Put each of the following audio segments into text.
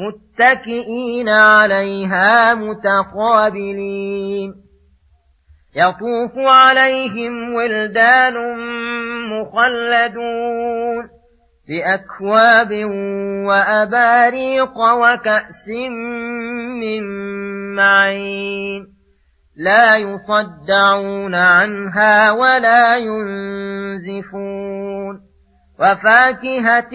متكئين عليها متقابلين. يطوف عليهم ولدان مخلدون بأكواب وأباريق وكأس من معين. لا يصدعون عنها ولا ينزفون. وفاكهة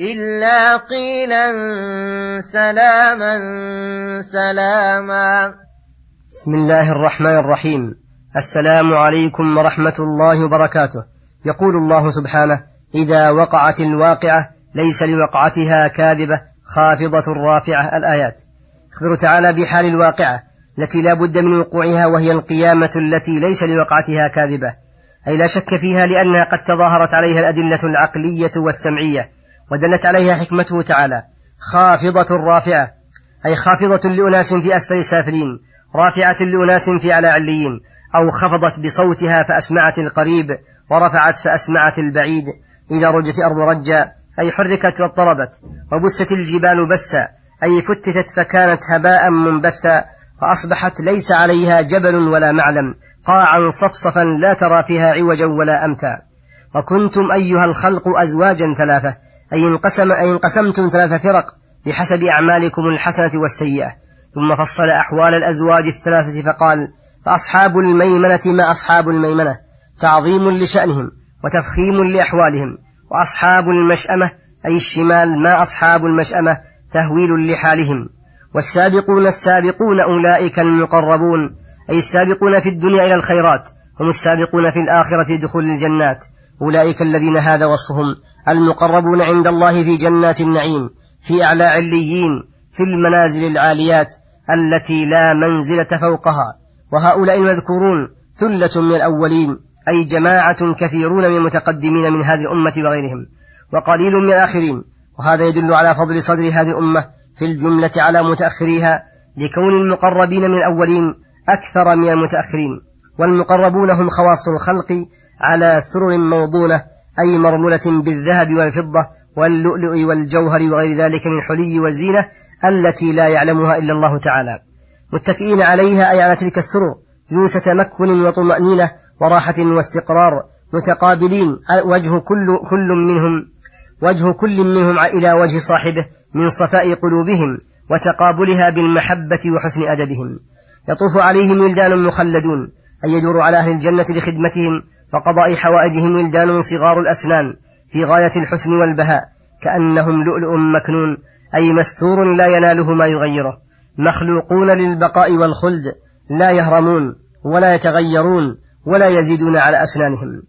إلا قيلا سلاما سلاما. بسم الله الرحمن الرحيم. السلام عليكم ورحمة الله وبركاته. يقول الله سبحانه إذا وقعت الواقعة ليس لوقعتها كاذبة خافضة رافعة الآيات. يخبر تعالى بحال الواقعة التي لا بد من وقوعها وهي القيامة التي ليس لوقعتها كاذبة. أي لا شك فيها لأنها قد تظاهرت عليها الأدلة العقلية والسمعية. ودلت عليها حكمته تعالى. خافضة رافعة أي خافضة لأناس في أسفل السافلين رافعة لأناس في أعلى عليين أو خفضت بصوتها فأسمعت القريب ورفعت فأسمعت البعيد إذا رجت أرض رجا أي حركت واضطربت وبست الجبال بسا أي فتتت فكانت هباء منبثا فأصبحت ليس عليها جبل ولا معلم قاعا صفصفا لا ترى فيها عوجا ولا أمتا. وكنتم أيها الخلق أزواجا ثلاثة أي انقسم أي انقسمتم ثلاث فرق بحسب أعمالكم الحسنة والسيئة. ثم فصل أحوال الأزواج الثلاثة فقال فأصحاب الميمنة ما أصحاب الميمنة تعظيم لشأنهم وتفخيم لأحوالهم وأصحاب المشأمة أي الشمال ما أصحاب المشأمة تهويل لحالهم. والسابقون السابقون أولئك المقربون أي السابقون في الدنيا إلى الخيرات هم السابقون في الآخرة دخول الجنات. أولئك الذين هذا وصفهم المقربون عند الله في جنات النعيم في أعلى عليين في المنازل العاليات التي لا منزلة فوقها. وهؤلاء المذكورون ثلة من الأولين أي جماعة كثيرون من المتقدمين من هذه الأمة وغيرهم وقليل من الآخرين. وهذا يدل على فضل صدر هذه الأمة في الجملة على متأخريها لكون المقربين من الأولين أكثر من المتأخرين. والمقربون هم خواص الخلق على سرر موضونة أي مرملة بالذهب والفضة واللؤلؤ والجوهر وغير ذلك من الحلي والزينة التي لا يعلمها إلا الله تعالى. متكئين عليها أي على تلك السرر جلوس تمكن وطمأنينة وراحة واستقرار متقابلين وجه كل كل منهم وجه كل منهم إلى وجه صاحبه من صفاء قلوبهم وتقابلها بالمحبة وحسن أدبهم. يطوف عليهم ولدان مخلدون أي يدور على أهل الجنة لخدمتهم وقضاء حوائجهم ولدان صغار الأسنان في غاية الحسن والبهاء كأنهم لؤلؤ مكنون أي مستور لا يناله ما يغيره. مخلوقون للبقاء والخلد لا يهرمون ولا يتغيرون ولا يزيدون على أسنانهم.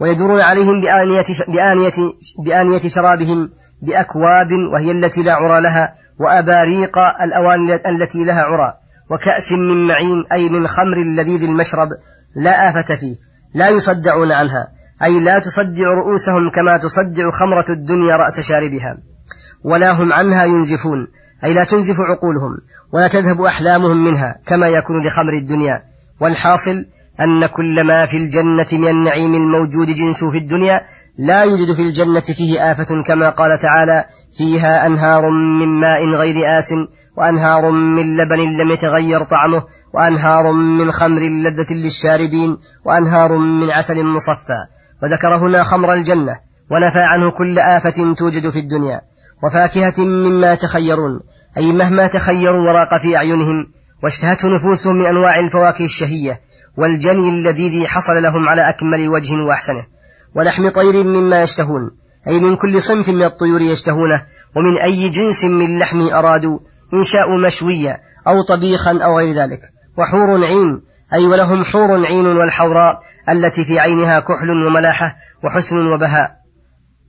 ويدورون عليهم بآنية, بآنية, بآنية شرابهم بأكواب وهي التي لا عرى لها وأباريق الأواني التي لها عرى وكأس من معين أي من خمر لذيذ المشرب لا آفة فيه. لا يصدعون عنها. أي لا تصدع رؤوسهم كما تصدع خمرة الدنيا رأس شاربها. ولا هم عنها ينزفون. أي لا تنزف عقولهم ولا تذهب أحلامهم منها كما يكون لخمر الدنيا. والحاصل أن كل ما في الجنة من النعيم الموجود جنسه في الدنيا لا يوجد في الجنة فيه آفة كما قال تعالى فيها أنهار من ماء غير آس وأنهار من لبن لم يتغير طعمه وأنهار من خمر لذة للشاربين وأنهار من عسل مصفى وذكر هنا خمر الجنة ونفى عنه كل آفة توجد في الدنيا وفاكهة مما يتخيرون أي مهما تخيروا وراق في أعينهم واشتهته نفوسهم من أنواع الفواكه الشهية والجني اللذيذ حصل لهم على أكمل وجه وأحسنه ولحم طير مما يشتهون أي من كل صنف من الطيور يشتهونه ومن أي جنس من لحم أرادوا إن شاءوا مشويا أو طبيخا أو غير ذلك. وحور عين أي ولهم حور عين والحوراء التي في عينها كحل وملاحة وحسن وبهاء.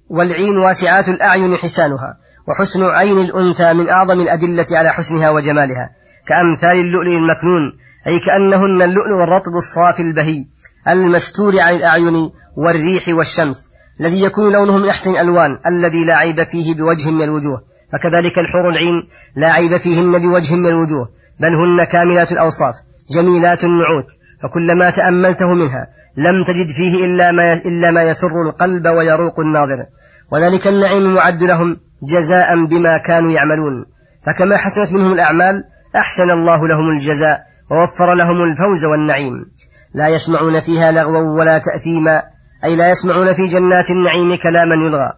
والعين واسعات الأعين حسانها وحسن عين الأنثى من أعظم الأدلة على حسنها وجمالها. كأمثال اللؤلؤ المكنون أي كأنهن اللؤلؤ الرطب الصافي البهي المستور عن الأعين والريح والشمس الذي يكون لونه من أحسن الألوان الذي لا عيب فيه بوجه من الوجوه. فكذلك الحور العين لا عيب فيهن بوجه من الوجوه. بل هن كاملات الأوصاف جميلات النعوت فكلما تأملته منها لم تجد فيه إلا ما, إلا ما يسر القلب ويروق الناظر. وذلك النعيم معد لهم جزاء بما كانوا يعملون. فكما حسنت منهم الأعمال أحسن الله لهم الجزاء ووفر لهم الفوز والنعيم. لا يسمعون فيها لغوا ولا تأثيما أي لا يسمعون في جنات النعيم كلاما يلغى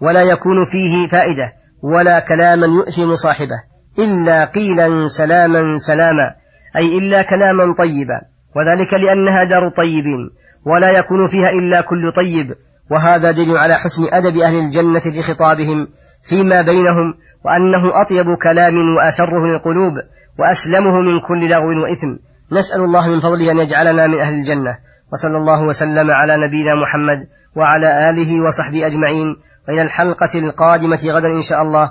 ولا يكون فيه فائدة ولا كلاما يؤثم صاحبه. إلا قيلا سلاما سلاما أي إلا كلاما طيبا وذلك لأنها دار طيبين ولا يكون فيها إلا كل طيب وهذا دليل على حسن أدب أهل الجنة في خطابهم فيما بينهم وأنه أطيب كلام وأسره للقلوب وأسلمه من كل لغو وإثم. نسأل الله من فضله أن يجعلنا من أهل الجنة. وصلى الله وسلم على نبينا محمد وعلى آله وصحبه أجمعين. وإلى الحلقة القادمة غدا إن شاء الله.